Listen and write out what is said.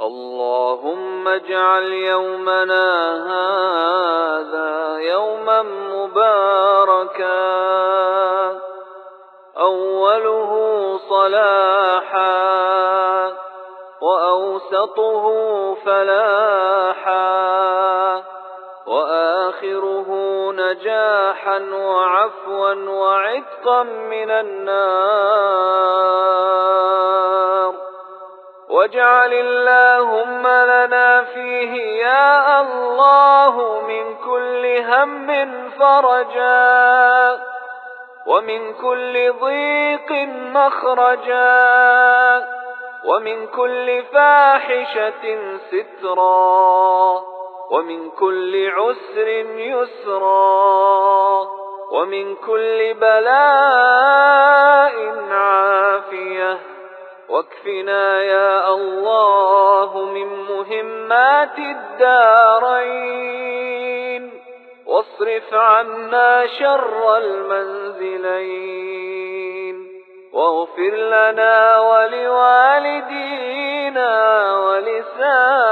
اللهم اجعل يومنا هذا يوما مباركا. أوله صلاحا وأوسطه فلاحا وآخره نجاحا وعفوا وعتقا من النار. واجعل اللهم لنا فيه يا الله من كل هم فرجا ومن كل ضيق مخرجا ومن كل فاحشة سترا ومن كل عسر يسرا ومن كل بلاء واكفنا يا الله من مهمات الدارين واصرف عنا شر المنزلين واغفر لنا ولوالدينا ولسائر